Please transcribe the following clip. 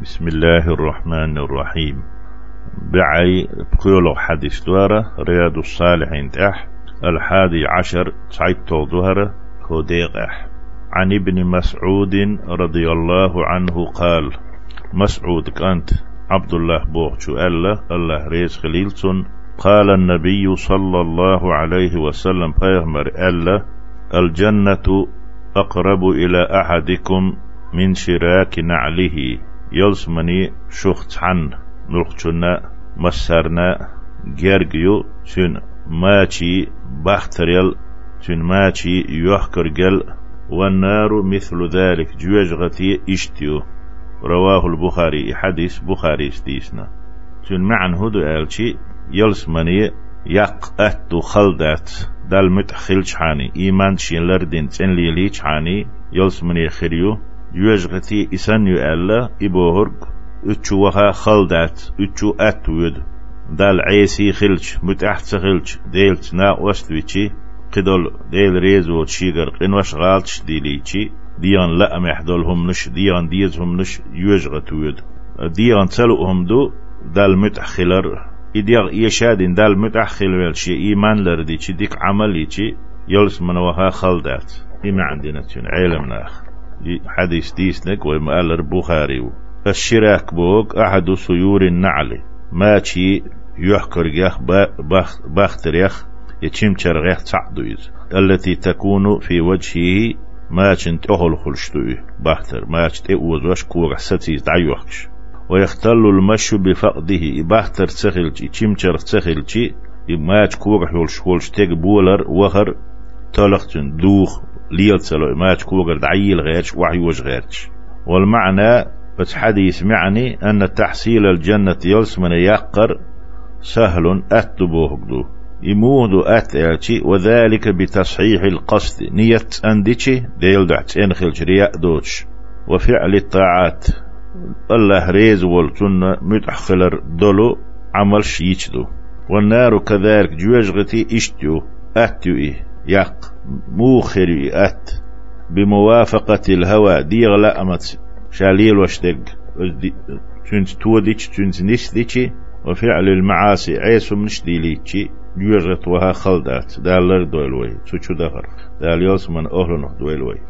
بسم الله الرحمن الرحيم بعي بقولوا حديث دوارة رياض الصالحين تح الحادي عشر سعيد ظهر خديق أح. عن ابن مسعود رضي الله عنه قال مسعود كانت عبد الله بوغشو ألا الله ريز خليلسون. قال النبي صلى الله عليه وسلم بيغمر ألا الجنة أقرب إلى أحدكم من شراك نعله. يلسمني شخت عن نلقشنا مسرنا جرجيو سن ماشي بختريل سن ماشي يحكر جل والنار مثل ذلك جوجغتي إشتيو. رواه البخاري حديث بخاري ستيسنا سن معن هدو آلشي يلسمني يق أتو خلدات. دال متخلش حاني إيمان شين لردين تن ليليش حاني يلسمني خريو يوجغتي إسان يؤلا إبوهرق إتشو وها خلدات إتشو أتويد دال عيسي خلش متأحت خلش ديلت نا وستويتشي قدول ديل ريزو تشيغر قنوش غالتش ديليتشي ديان لا محدولهم نش ديان ديزهم نش يوجغتويد ديان تلوهم دو دال متأخلر إديغ يشادين دال متأخل شي إيمان لردي شي ديك عملي شي يلس من وها خلدات. إما عندنا تشون علم ناخ. حديث ديسنك وما البخاري. الشراك بوك أحد سيور النعل. ماشي يحكر يخ باختر يخ يتشم شرغيخ تعدويز. التي تكون في وجهه ما تشنت أهل خلشتوي باختر ما تشت أوزوش كورح ستيز دعيوحش ويختل المشي بفقده. باختر تسخلشي تشمشر تسخلشي ماج كورح يولش يولش تيك بولر وخر. تلختن دوخ ليلتسلو ماج كورح دعيل غيرش وحيوش غيرش والمعنى حديث معني أن تحصيل الجنة يلسمن يقر سهل أتبوه يمود أتأتي وذلك بتصحيح القصد. نية أنديتي ديل دعت إنخل رياء دوتش. وفعل الطاعات. الله ريز والتن متأخلر دولو عمل شيتدو والنار كذلك جوجغتي إشتيو أتيو إيه. يق موخري أت بموافقة الهوى. ديغ أمت شاليل وشتق تنت توديش تنت نسديشي وفعل المعاصي عيسو منش ديليتشي جوجغت وها خلدات. دالر دويلوي تشو دهر دال يوسمن أهلنه دويلوي